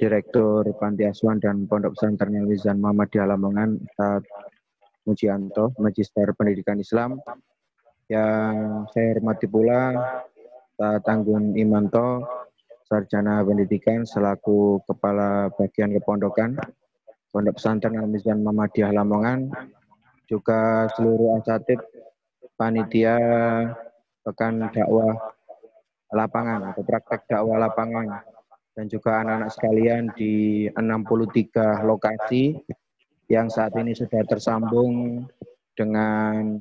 Direktur Panti Asuhan dan Pondok Pesantren Al Mizan Muhammadiyah Lamongan, Ustaz Mujianto, Magister Pendidikan Islam. Yang saya hormati pula Ustaz Tanggun Imanto, Sarjana Pendidikan selaku Kepala Bagian Kepondokan Pondok Pesantren Al Mizan Muhammadiyah Lamongan, juga seluruh asatid panitia pekan dakwah lapangan atau praktek dakwah lapangan dan juga anak-anak sekalian di 63 lokasi yang saat ini sudah tersambung dengan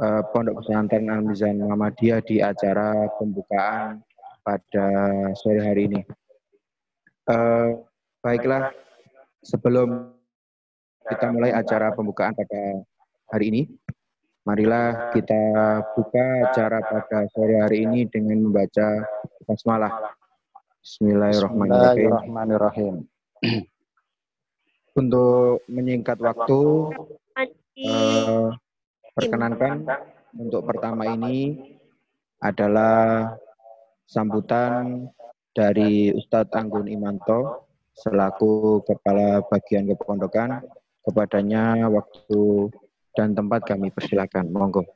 uh, Pondok Pesantren Al Mizan Muhammadiyah di acara pembukaan pada sore hari ini. Uh, baiklah, sebelum kita mulai acara pembukaan pada hari ini, marilah kita buka acara pada sore hari ini dengan membaca basmalah. Bismillahirrahmanirrahim. Bismillahirrahmanirrahim. Untuk menyingkat waktu, uh, perkenankan untuk pertama ini adalah sambutan dari Ustadz Anggun Imanto selaku Kepala Bagian Kepondokan. Kepadanya waktu dan tempat kami persilakan. Monggo.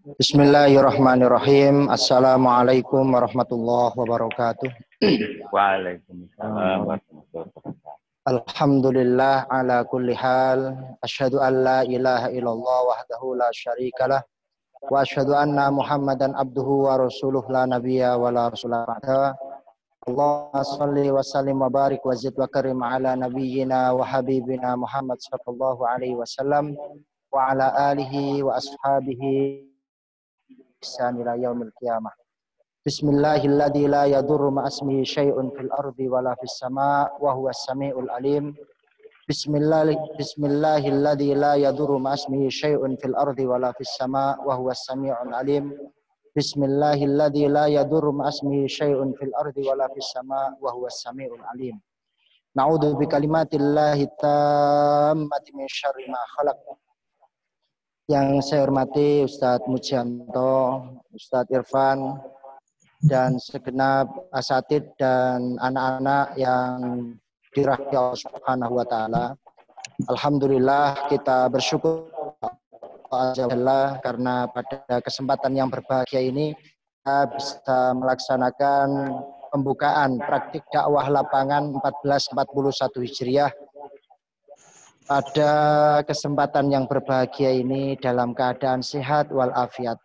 Bismillahirrahmanirrahim. Assalamualaikum warahmatullahi wabarakatuh. Waalaikumsalam Alhamdulillah ala kulli hal. Asyhadu an la ilaha illallah wahdahu la syarikalah. Wa asyhadu anna Muhammadan abduhu wa rasuluh la nabiyya wa la rasulah ba'da. Allahumma salli wa sallim wa barik wa zid wa karim ala nabiyyina wa habibina Muhammad sallallahu alaihi wasallam wa ala alihi wa ashabihi الإحسان إلى يوم القيامة. بسم الله الذي لا يضر مع اسمه شيء في الأرض ولا في السماء وهو السميع العليم. بسم الله بسم الله الذي لا يضر مع اسمه شيء في الأرض ولا في السماء وهو السميع العليم. بسم الله الذي لا يضر مع اسمه شيء في الأرض ولا في السماء وهو السميع العليم. نعوذ بكلمات الله التامة من شر ما خلق. Yang saya hormati Ustadz Mujianto, Ustadz Irfan, dan segenap asatid dan anak-anak yang dirahmati Allah Subhanahu wa taala. Alhamdulillah kita bersyukur Allah karena pada kesempatan yang berbahagia ini kita bisa melaksanakan pembukaan praktik dakwah lapangan 1441 Hijriah pada kesempatan yang berbahagia ini dalam keadaan sehat walafiat.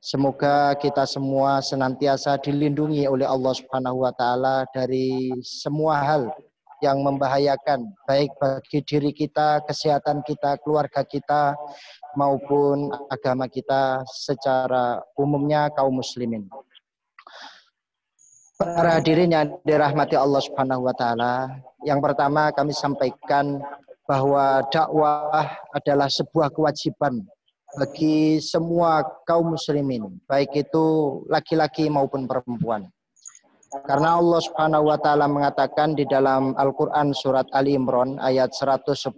Semoga kita semua senantiasa dilindungi oleh Allah Subhanahu wa taala dari semua hal yang membahayakan baik bagi diri kita, kesehatan kita, keluarga kita maupun agama kita secara umumnya kaum muslimin. Para hadirin yang dirahmati Allah Subhanahu wa taala, yang pertama kami sampaikan bahwa dakwah adalah sebuah kewajiban bagi semua kaum muslimin, baik itu laki-laki maupun perempuan. Karena Allah Subhanahu wa taala mengatakan di dalam Al-Qur'an surat Ali Imran ayat 110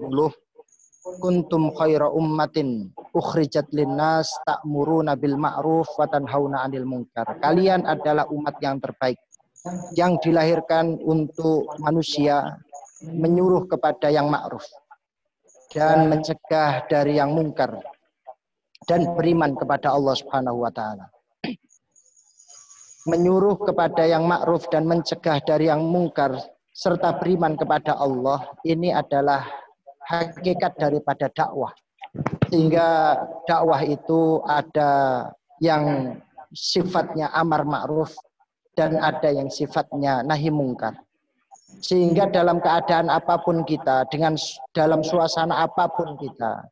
kuntum khaira ummatin ukhrijat linnas ta'muruna bil ma'ruf wa tanhauna 'anil munkar. Kalian adalah umat yang terbaik yang dilahirkan untuk manusia menyuruh kepada yang ma'ruf dan mencegah dari yang mungkar dan beriman kepada Allah Subhanahu wa taala. Menyuruh kepada yang ma'ruf dan mencegah dari yang mungkar serta beriman kepada Allah ini adalah hakikat daripada dakwah. Sehingga dakwah itu ada yang sifatnya amar ma'ruf dan ada yang sifatnya nahi mungkar. Sehingga dalam keadaan apa pun kita, dengan dalam suasana apa pun kita,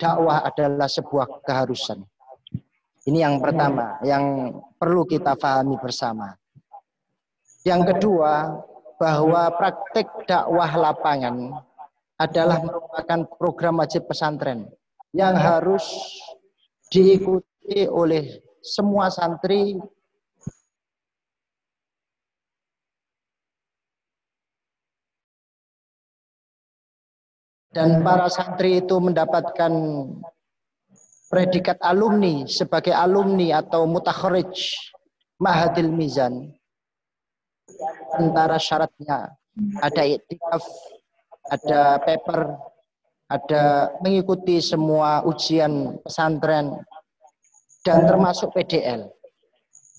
dakwah adalah sebuah keharusan. Ini yang pertama, yang perlu kita pahami bersama. Yang kedua, bahwa praktek dakwah lapangan adalah merupakan program wajib pesantren yang harus diikuti oleh semua santri dan para santri itu mendapatkan predikat alumni sebagai alumni atau mutakhrij Mahadil Mizan antara syaratnya ada iktikaf, ada paper, ada mengikuti semua ujian pesantren dan termasuk PDL.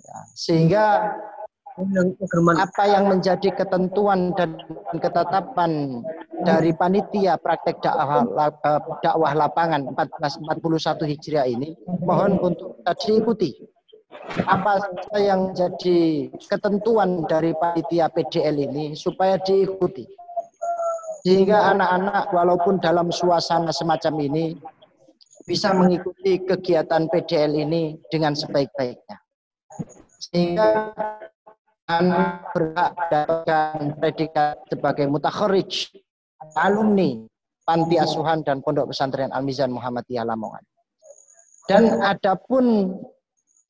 Ya, sehingga apa yang menjadi ketentuan dan ketetapan dari panitia praktek dakwah, dakwah lapangan 1441 Hijriah ini mohon untuk diikuti. Apa yang jadi ketentuan dari panitia PDL ini supaya diikuti. Sehingga anak-anak walaupun dalam suasana semacam ini bisa mengikuti kegiatan PDL ini dengan sebaik-baiknya. Sehingga berhak mendapatkan predikat sebagai mutakharij alumni panti asuhan dan pondok pesantren Al-Mizan Muhammadiyah Lamongan. Dan adapun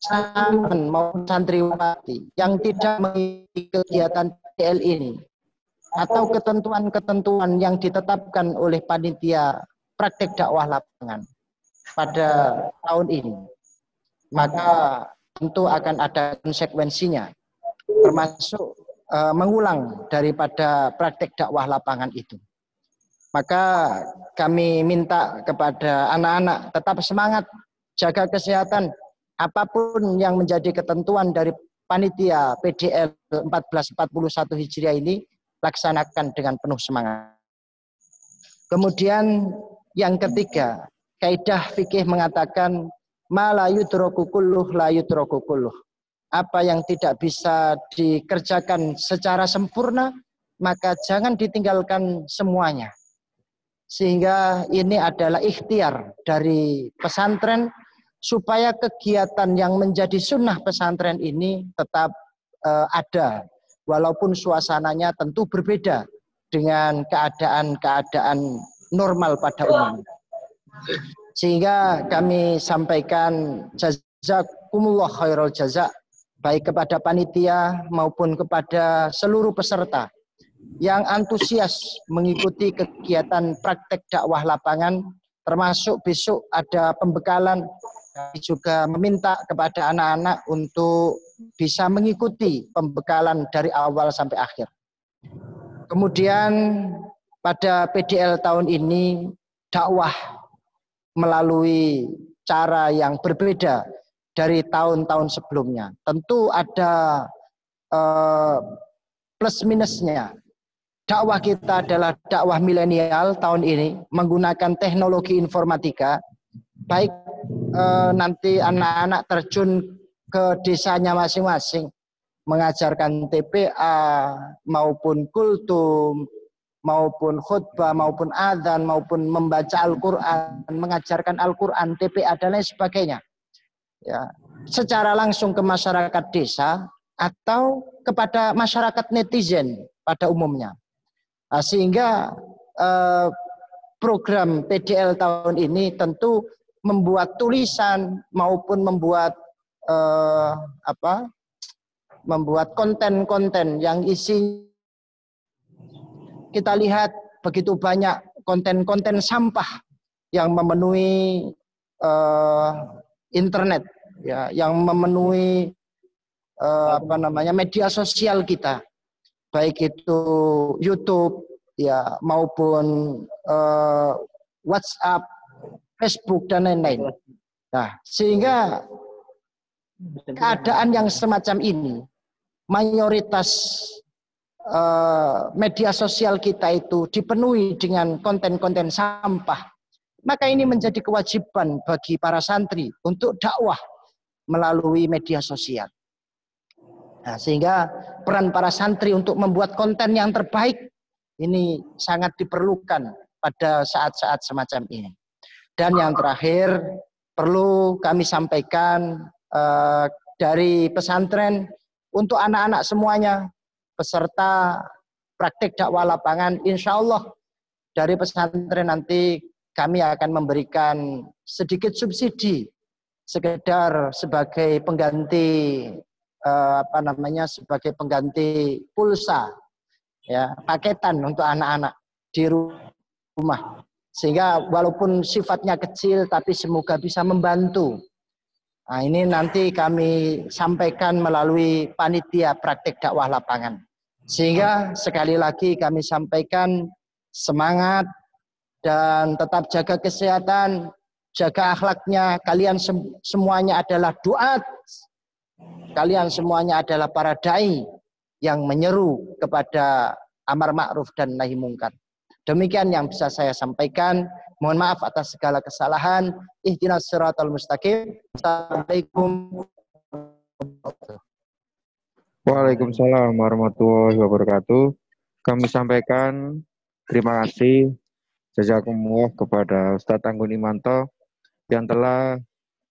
santri maupun santriwati yang tidak mengikuti kegiatan PDL ini atau ketentuan-ketentuan yang ditetapkan oleh panitia praktek dakwah lapangan pada tahun ini, maka tentu akan ada konsekuensinya termasuk uh, mengulang daripada praktek dakwah lapangan itu. Maka kami minta kepada anak-anak tetap semangat, jaga kesehatan, apa pun yang menjadi ketentuan dari panitia PDL 1441 Hijriah ini, laksanakan dengan penuh semangat. Kemudian yang ketiga, kaidah fikih mengatakan ma la yudraku kulluh la yudraku kulluh apa yang tidak bisa dikerjakan secara sempurna, maka jangan ditinggalkan semuanya. Sehingga ini adalah ikhtiar dari pesantren supaya kegiatan yang menjadi sunnah pesantren ini tetap uh, ada. Walaupun suasananya tentu berbeda dengan keadaan-keadaan normal pada umumnya. Sehingga kami sampaikan jazakumullah khairul jazak baik kepada panitia maupun kepada seluruh peserta yang antusias mengikuti kegiatan praktek dakwah lapangan termasuk besok ada pembekalan juga meminta kepada anak-anak untuk bisa mengikuti pembekalan dari awal sampai akhir. Kemudian pada PDL tahun ini dakwah melalui cara yang berbeda dari tahun-tahun sebelumnya. Tentu ada uh, plus minusnya. Dakwah kita adalah dakwah milenial tahun ini menggunakan teknologi informatika. Baik uh, nanti anak-anak terjun ke desanya masing-masing mengajarkan TPA maupun kultum maupun khutbah maupun adzan maupun membaca Al-Qur'an, mengajarkan Al-Qur'an, TPA dan lain sebagainya ya secara langsung ke masyarakat desa atau kepada masyarakat netizen pada umumnya. Nah, sehingga eh, program PDL tahun ini tentu membuat tulisan maupun membuat eh, apa membuat konten-konten yang isi kita lihat begitu banyak konten-konten sampah yang memenuhi eh, internet ya yang memenuhi uh, apa namanya media sosial kita baik itu YouTube ya maupun uh, WhatsApp, Facebook dan lain-lain. Nah, sehingga keadaan yang semacam ini mayoritas uh, media sosial kita itu dipenuhi dengan konten-konten sampah maka ini menjadi kewajiban bagi para santri untuk dakwah melalui media sosial. Nah, sehingga peran para santri untuk membuat konten yang terbaik ini sangat diperlukan pada saat-saat semacam ini. Dan yang terakhir perlu kami sampaikan uh, dari pesantren untuk anak-anak semuanya peserta praktik dakwah lapangan, insya Allah dari pesantren nanti kami akan memberikan sedikit subsidi sekedar sebagai pengganti eh, apa namanya sebagai pengganti pulsa ya paketan untuk anak-anak di rumah. Sehingga walaupun sifatnya kecil tapi semoga bisa membantu. Nah ini nanti kami sampaikan melalui panitia praktek dakwah lapangan. Sehingga sekali lagi kami sampaikan semangat dan tetap jaga kesehatan, jaga akhlaknya. Kalian semuanya adalah doa. Kalian semuanya adalah para dai yang menyeru kepada amar ma'ruf dan nahi mungkar. Demikian yang bisa saya sampaikan. Mohon maaf atas segala kesalahan. Ihdinas siratal mustaqim. Assalamualaikum Waalaikumsalam warahmatullahi wabarakatuh. Kami sampaikan terima kasih jazakumullah kepada Ustadz Anggun Imanto yang telah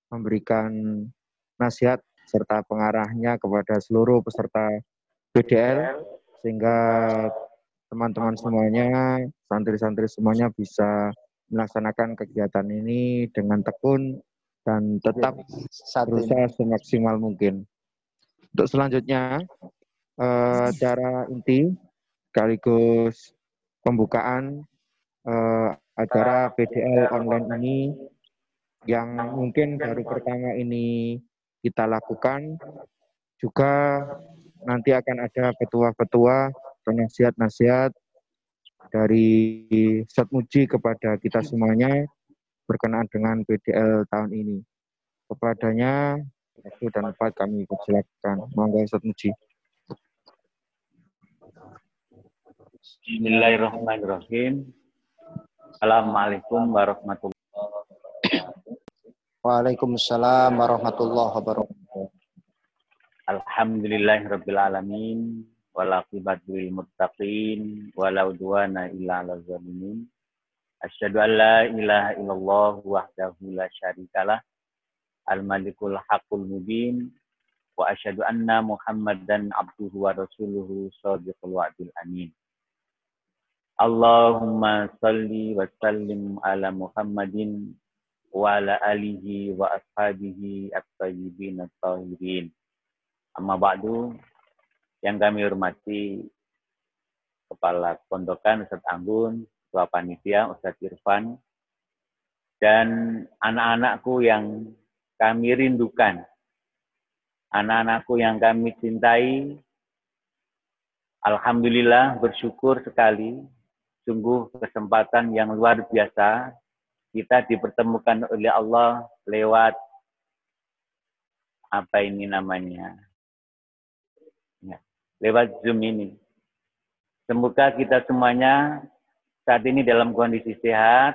memberikan nasihat serta pengarahnya kepada seluruh peserta BDL sehingga teman-teman semuanya, santri-santri semuanya bisa melaksanakan kegiatan ini dengan tekun dan tetap berusaha semaksimal mungkin. Untuk selanjutnya, eh, acara inti sekaligus pembukaan eh, acara PDL online ini yang mungkin baru pertama ini kita lakukan juga nanti akan ada petua-petua nasihat-nasihat dari Ustaz Muji kepada kita semuanya berkenaan dengan PDL tahun ini. Kepadanya, waktu dan tempat kami persilakan. Monggo Ustaz Muji. Bismillahirrahmanirrahim. Assalamualaikum warahmatullahi wabarakatuh. Waalaikumsalam warahmatullahi wabarakatuh. Alhamdulillahirrahmanirrahim wal aqibatu muttaqin wala udwana illa 'alal zalimin. Asyhadu an la ilaha illallah wahdahu la syarikalah al malikul haqqul mubin wa asyhadu anna muhammadan abduhu wa rasuluhu shadiqul wa'dil amin. Allahumma salli wa sallim ala Muhammadin wa ala alihi wa ashabihi at-tayyibin at-tahirin. Amma ba'du, yang kami hormati Kepala Pondokan Ustadz Anggun, Ketua Panitia Ustadz Irfan, dan anak-anakku yang kami rindukan, anak-anakku yang kami cintai, Alhamdulillah bersyukur sekali, sungguh kesempatan yang luar biasa kita dipertemukan oleh Allah lewat apa ini namanya lewat Zoom ini. Semoga kita semuanya saat ini dalam kondisi sehat,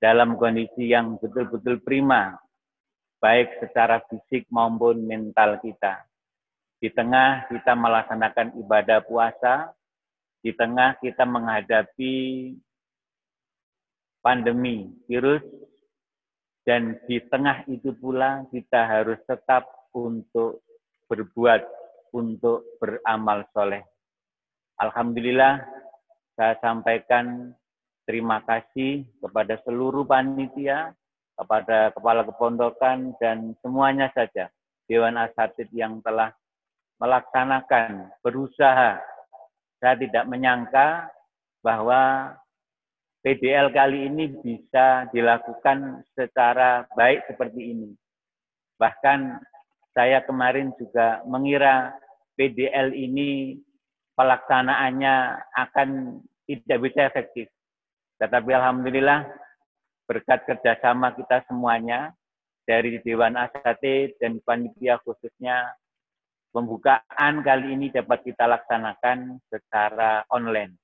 dalam kondisi yang betul-betul prima, baik secara fisik maupun mental kita. Di tengah kita melaksanakan ibadah puasa, di tengah kita menghadapi pandemi virus, dan di tengah itu pula kita harus tetap untuk berbuat untuk beramal soleh. Alhamdulillah, saya sampaikan terima kasih kepada seluruh panitia, kepada kepala kepondokan, dan semuanya saja Dewan Asatid yang telah melaksanakan, berusaha. Saya tidak menyangka bahwa PDL kali ini bisa dilakukan secara baik seperti ini. Bahkan saya kemarin juga mengira PDL ini pelaksanaannya akan tidak bisa efektif. Tetapi Alhamdulillah berkat kerjasama kita semuanya dari Dewan Asate dan panitia khususnya pembukaan kali ini dapat kita laksanakan secara online.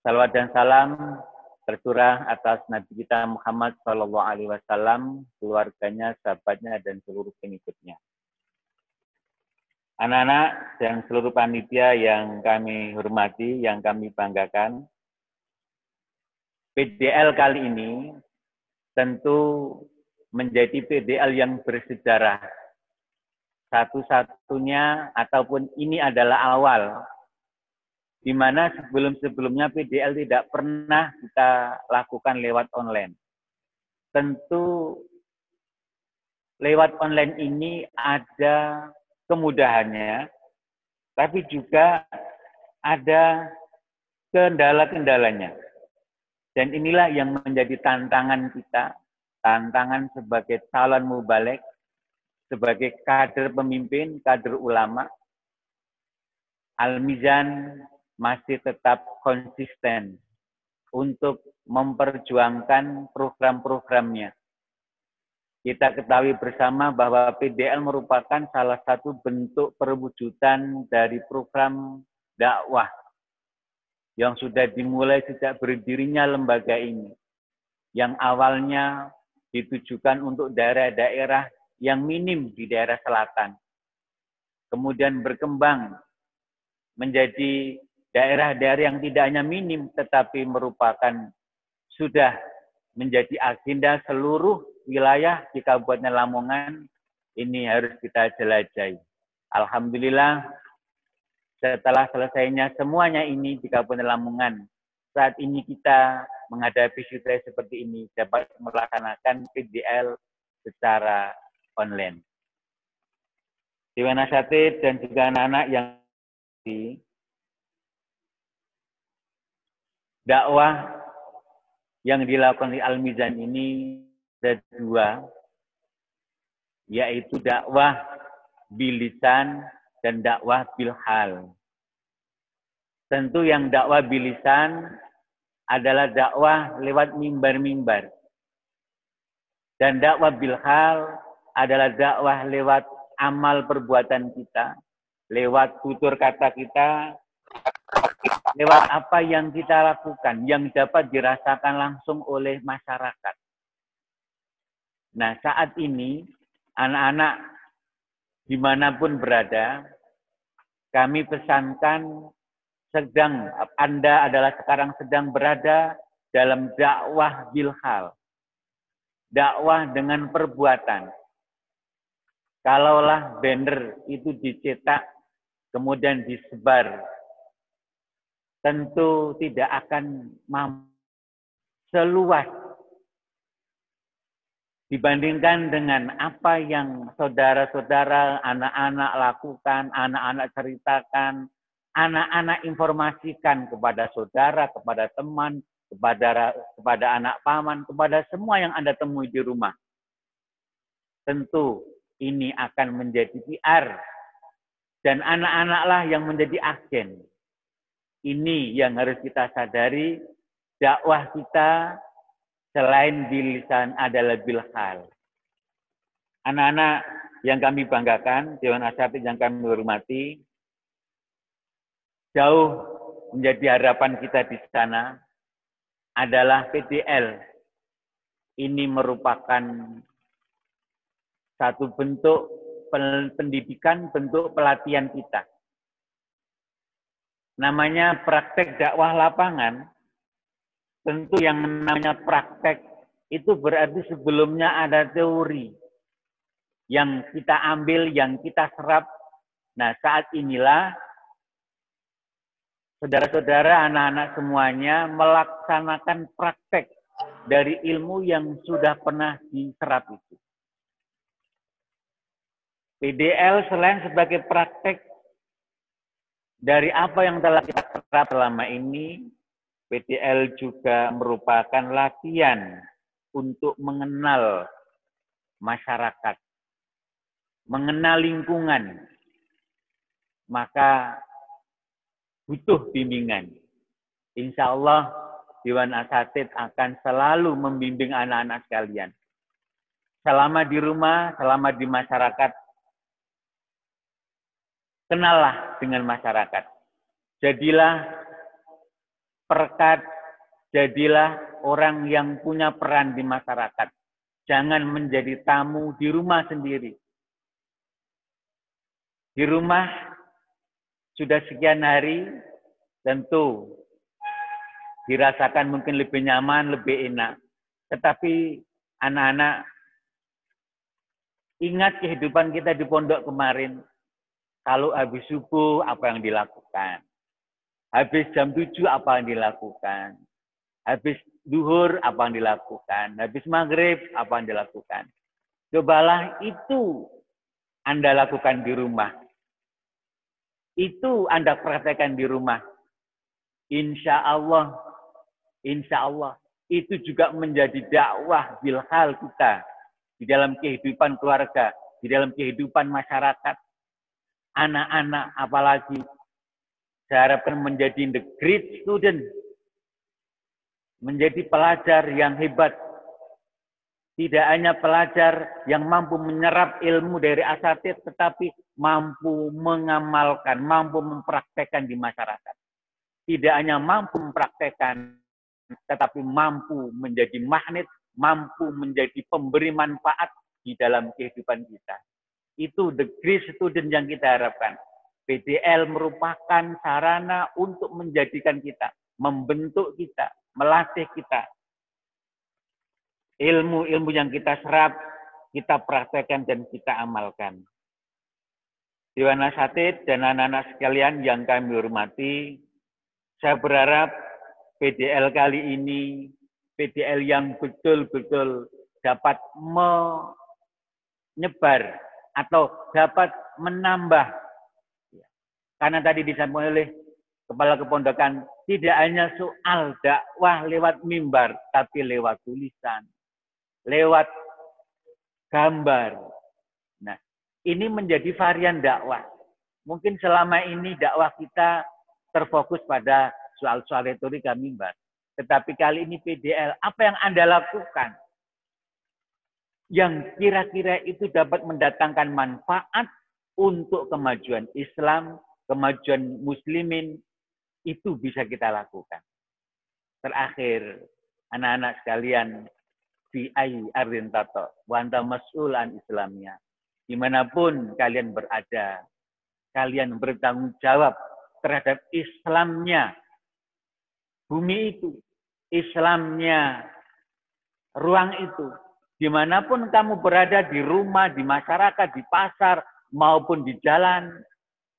Salawat dan salam tercurah atas Nabi kita Muhammad Shallallahu Alaihi Wasallam, keluarganya, sahabatnya, dan seluruh pengikutnya. Anak-anak dan seluruh panitia yang kami hormati, yang kami banggakan, PDL kali ini tentu menjadi PDL yang bersejarah. Satu-satunya ataupun ini adalah awal di mana sebelum-sebelumnya PDL tidak pernah kita lakukan lewat online. Tentu lewat online ini ada kemudahannya, tapi juga ada kendala-kendalanya. Dan inilah yang menjadi tantangan kita, tantangan sebagai calon mubalek, sebagai kader pemimpin, kader ulama, Al-Mizan masih tetap konsisten untuk memperjuangkan program-programnya. Kita ketahui bersama bahwa PDL merupakan salah satu bentuk perwujudan dari program dakwah yang sudah dimulai sejak berdirinya lembaga ini. Yang awalnya ditujukan untuk daerah-daerah yang minim di daerah selatan. Kemudian berkembang menjadi daerah-daerah yang tidak hanya minim tetapi merupakan sudah menjadi agenda seluruh wilayah di Kabupaten Lamongan ini harus kita jelajahi. Alhamdulillah setelah selesainya semuanya ini di Kabupaten Lamongan, saat ini kita menghadapi situasi seperti ini dapat melaksanakan PDL secara online. Dewan Nasatid dan juga anak-anak yang di dakwah yang dilakukan di Al-Mizan ini ada dua, yaitu dakwah bilisan dan dakwah bilhal. Tentu yang dakwah bilisan adalah dakwah lewat mimbar-mimbar. Dan dakwah bilhal adalah dakwah lewat amal perbuatan kita, lewat tutur kata kita, lewat apa yang kita lakukan, yang dapat dirasakan langsung oleh masyarakat. Nah, saat ini anak-anak di mana pun berada, kami pesankan sedang Anda adalah sekarang sedang berada dalam dakwah bilhal. Dakwah dengan perbuatan. Kalaulah banner itu dicetak, kemudian disebar, tentu tidak akan mampu seluas dibandingkan dengan apa yang saudara-saudara, anak-anak lakukan, anak-anak ceritakan, anak-anak informasikan kepada saudara, kepada teman, kepada kepada anak paman, kepada semua yang Anda temui di rumah. Tentu ini akan menjadi PR dan anak-anaklah yang menjadi agen. Ini yang harus kita sadari, dakwah kita selain bilisan adalah bilhal. Anak-anak yang kami banggakan, Dewan Asatid yang kami hormati, jauh menjadi harapan kita di sana adalah PDL. Ini merupakan satu bentuk pendidikan, bentuk pelatihan kita. Namanya praktek dakwah lapangan, Tentu yang namanya praktek itu berarti sebelumnya ada teori yang kita ambil, yang kita serap. Nah, saat inilah saudara-saudara, anak-anak semuanya melaksanakan praktek dari ilmu yang sudah pernah diserap itu. PDL selain sebagai praktek dari apa yang telah kita serap selama ini, PDL juga merupakan latihan untuk mengenal masyarakat, mengenal lingkungan, maka butuh bimbingan. Insya Allah Dewan Asatid akan selalu membimbing anak-anak sekalian. Selama di rumah, selama di masyarakat, kenallah dengan masyarakat. Jadilah perkat, jadilah orang yang punya peran di masyarakat. Jangan menjadi tamu di rumah sendiri. Di rumah sudah sekian hari, tentu dirasakan mungkin lebih nyaman, lebih enak. Tetapi anak-anak ingat kehidupan kita di pondok kemarin. Kalau habis subuh, apa yang dilakukan? Habis jam 7 apa yang dilakukan? Habis duhur apa yang dilakukan? Habis maghrib apa yang dilakukan? Cobalah itu Anda lakukan di rumah. Itu Anda praktekkan di rumah. Insya Allah, insya Allah itu juga menjadi dakwah bilhal kita di dalam kehidupan keluarga, di dalam kehidupan masyarakat. Anak-anak apalagi Saya harapkan menjadi the great student. Menjadi pelajar yang hebat. Tidak hanya pelajar yang mampu menyerap ilmu dari asatid, tetapi mampu mengamalkan, mampu mempraktekkan di masyarakat. Tidak hanya mampu mempraktekkan, tetapi mampu menjadi magnet, mampu menjadi pemberi manfaat di dalam kehidupan kita. Itu the great student yang kita harapkan. PDL merupakan sarana untuk menjadikan kita, membentuk kita, melatih kita. Ilmu-ilmu yang kita serap, kita praktekkan dan kita amalkan. Dewan Asatid dan anak-anak sekalian yang kami hormati, saya berharap PDL kali ini, PDL yang betul-betul dapat menyebar atau dapat menambah. Karena tadi disampaikan oleh Kepala Kepondokan, tidak hanya soal dakwah lewat mimbar, tapi lewat tulisan, lewat gambar. Nah, ini menjadi varian dakwah. Mungkin selama ini dakwah kita terfokus pada soal-soal retorika mimbar. Tetapi kali ini PDL, apa yang Anda lakukan? Yang kira-kira itu dapat mendatangkan manfaat untuk kemajuan Islam, kemajuan muslimin, itu bisa kita lakukan. Terakhir, anak-anak sekalian, fi ayi ardin tato, wanta mas'ulan Islamnya. Di mana pun kalian berada, kalian bertanggung jawab terhadap Islamnya. Bumi itu, Islamnya, ruang itu, Di mana pun kamu berada di rumah, di masyarakat, di pasar, maupun di jalan,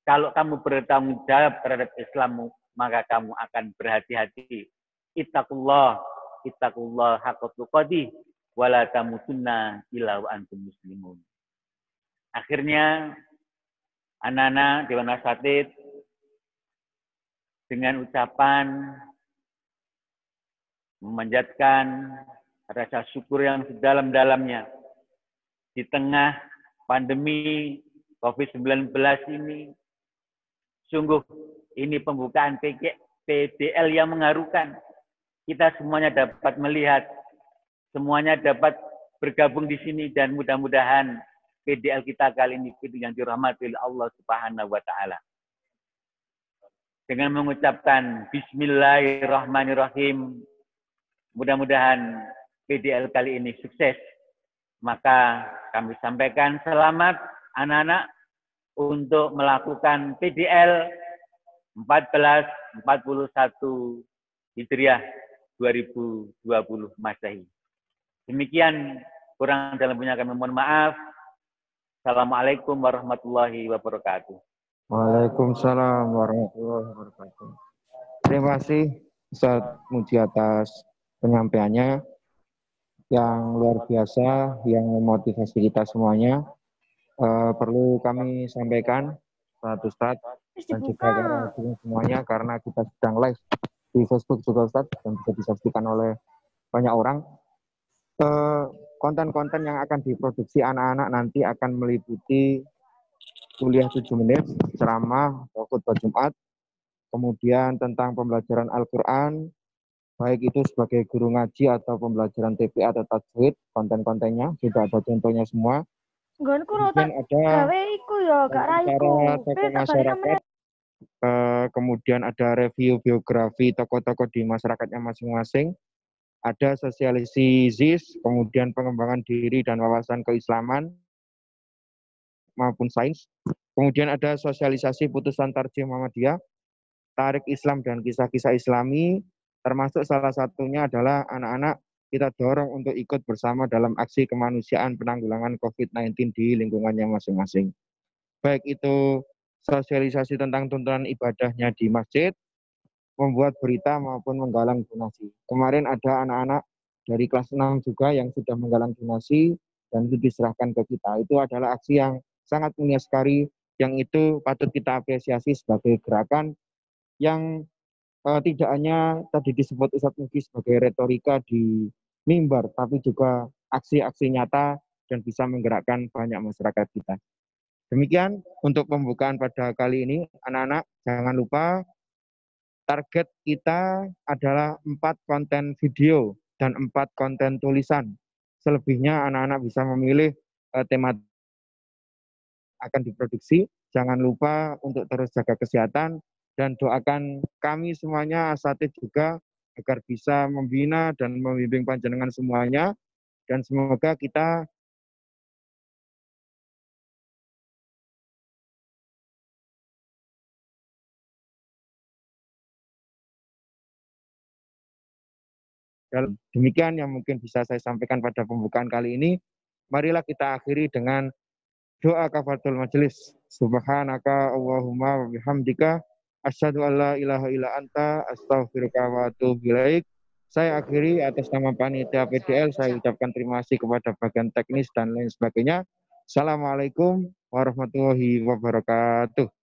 kalau kamu bertanggung jawab terhadap Islammu, maka kamu akan berhati-hati. Ittaqullah, ittaqullah haqqa qadi, wala tamutunna illa wa antum muslimun. Akhirnya, anak-anak Dewan dengan ucapan memanjatkan rasa syukur yang sedalam-dalamnya. Di tengah pandemi COVID-19 ini, sungguh ini pembukaan PDL yang mengharukan. Kita semuanya dapat melihat, semuanya dapat bergabung di sini dan mudah-mudahan PDL kita kali ini yang dirahmati oleh Allah Subhanahu wa taala. Dengan mengucapkan bismillahirrahmanirrahim, mudah-mudahan PDL kali ini sukses. Maka kami sampaikan selamat anak-anak untuk melakukan PDL 1441 Hijriah 2020 Masehi. Demikian kurang dalam punya kami mohon maaf. Assalamualaikum warahmatullahi wabarakatuh. Waalaikumsalam warahmatullahi wabarakatuh. Terima kasih Ustaz Muji atas penyampaiannya yang luar biasa yang memotivasi kita semuanya. Uh, perlu kami sampaikan satu Ustaz dan juga semuanya karena kita sedang live di Facebook juga Ustaz dan bisa disaksikan oleh banyak orang. Eh, konten-konten uh, yang akan diproduksi anak-anak nanti akan meliputi kuliah 7 menit, ceramah, khutbah Jumat, kemudian tentang pembelajaran Al-Quran, baik itu sebagai guru ngaji atau pembelajaran TPA atau tajwid, konten-kontennya sudah ada contohnya semua. Kemudian ada ya, tokoh masyarakat, uh, kemudian ada review biografi tokoh-tokoh di masyarakatnya masing-masing, ada sosialisasi ZIS, kemudian pengembangan diri dan wawasan keislaman maupun sains, kemudian ada sosialisasi putusan tarjih Muhammadiyah, tarik Islam dan kisah-kisah Islami, termasuk salah satunya adalah anak-anak kita dorong untuk ikut bersama dalam aksi kemanusiaan penanggulangan COVID-19 di lingkungannya masing-masing. Baik itu sosialisasi tentang tuntunan ibadahnya di masjid, membuat berita maupun menggalang donasi. Kemarin ada anak-anak dari kelas 6 juga yang sudah menggalang donasi dan itu diserahkan ke kita. Itu adalah aksi yang sangat mulia sekali, yang itu patut kita apresiasi sebagai gerakan yang uh, tidak hanya tadi disebut Ustadz Mugi sebagai retorika di mimbar, tapi juga aksi-aksi nyata dan bisa menggerakkan banyak masyarakat kita. Demikian untuk pembukaan pada kali ini, anak-anak jangan lupa target kita adalah empat konten video dan empat konten tulisan. Selebihnya anak-anak bisa memilih uh, tema akan diproduksi. Jangan lupa untuk terus jaga kesehatan dan doakan kami semuanya asatid juga agar bisa membina dan membimbing panjenengan semuanya dan semoga kita Dan demikian yang mungkin bisa saya sampaikan pada pembukaan kali ini. Marilah kita akhiri dengan doa kafatul majelis. Subhanaka Allahumma wa bihamdika asyhadu an la ilaha illa anta astaghfiruka wa atubu ilaik. Saya akhiri atas nama panitia PDL saya ucapkan terima kasih kepada bagian teknis dan lain sebagainya. Assalamualaikum warahmatullahi wabarakatuh.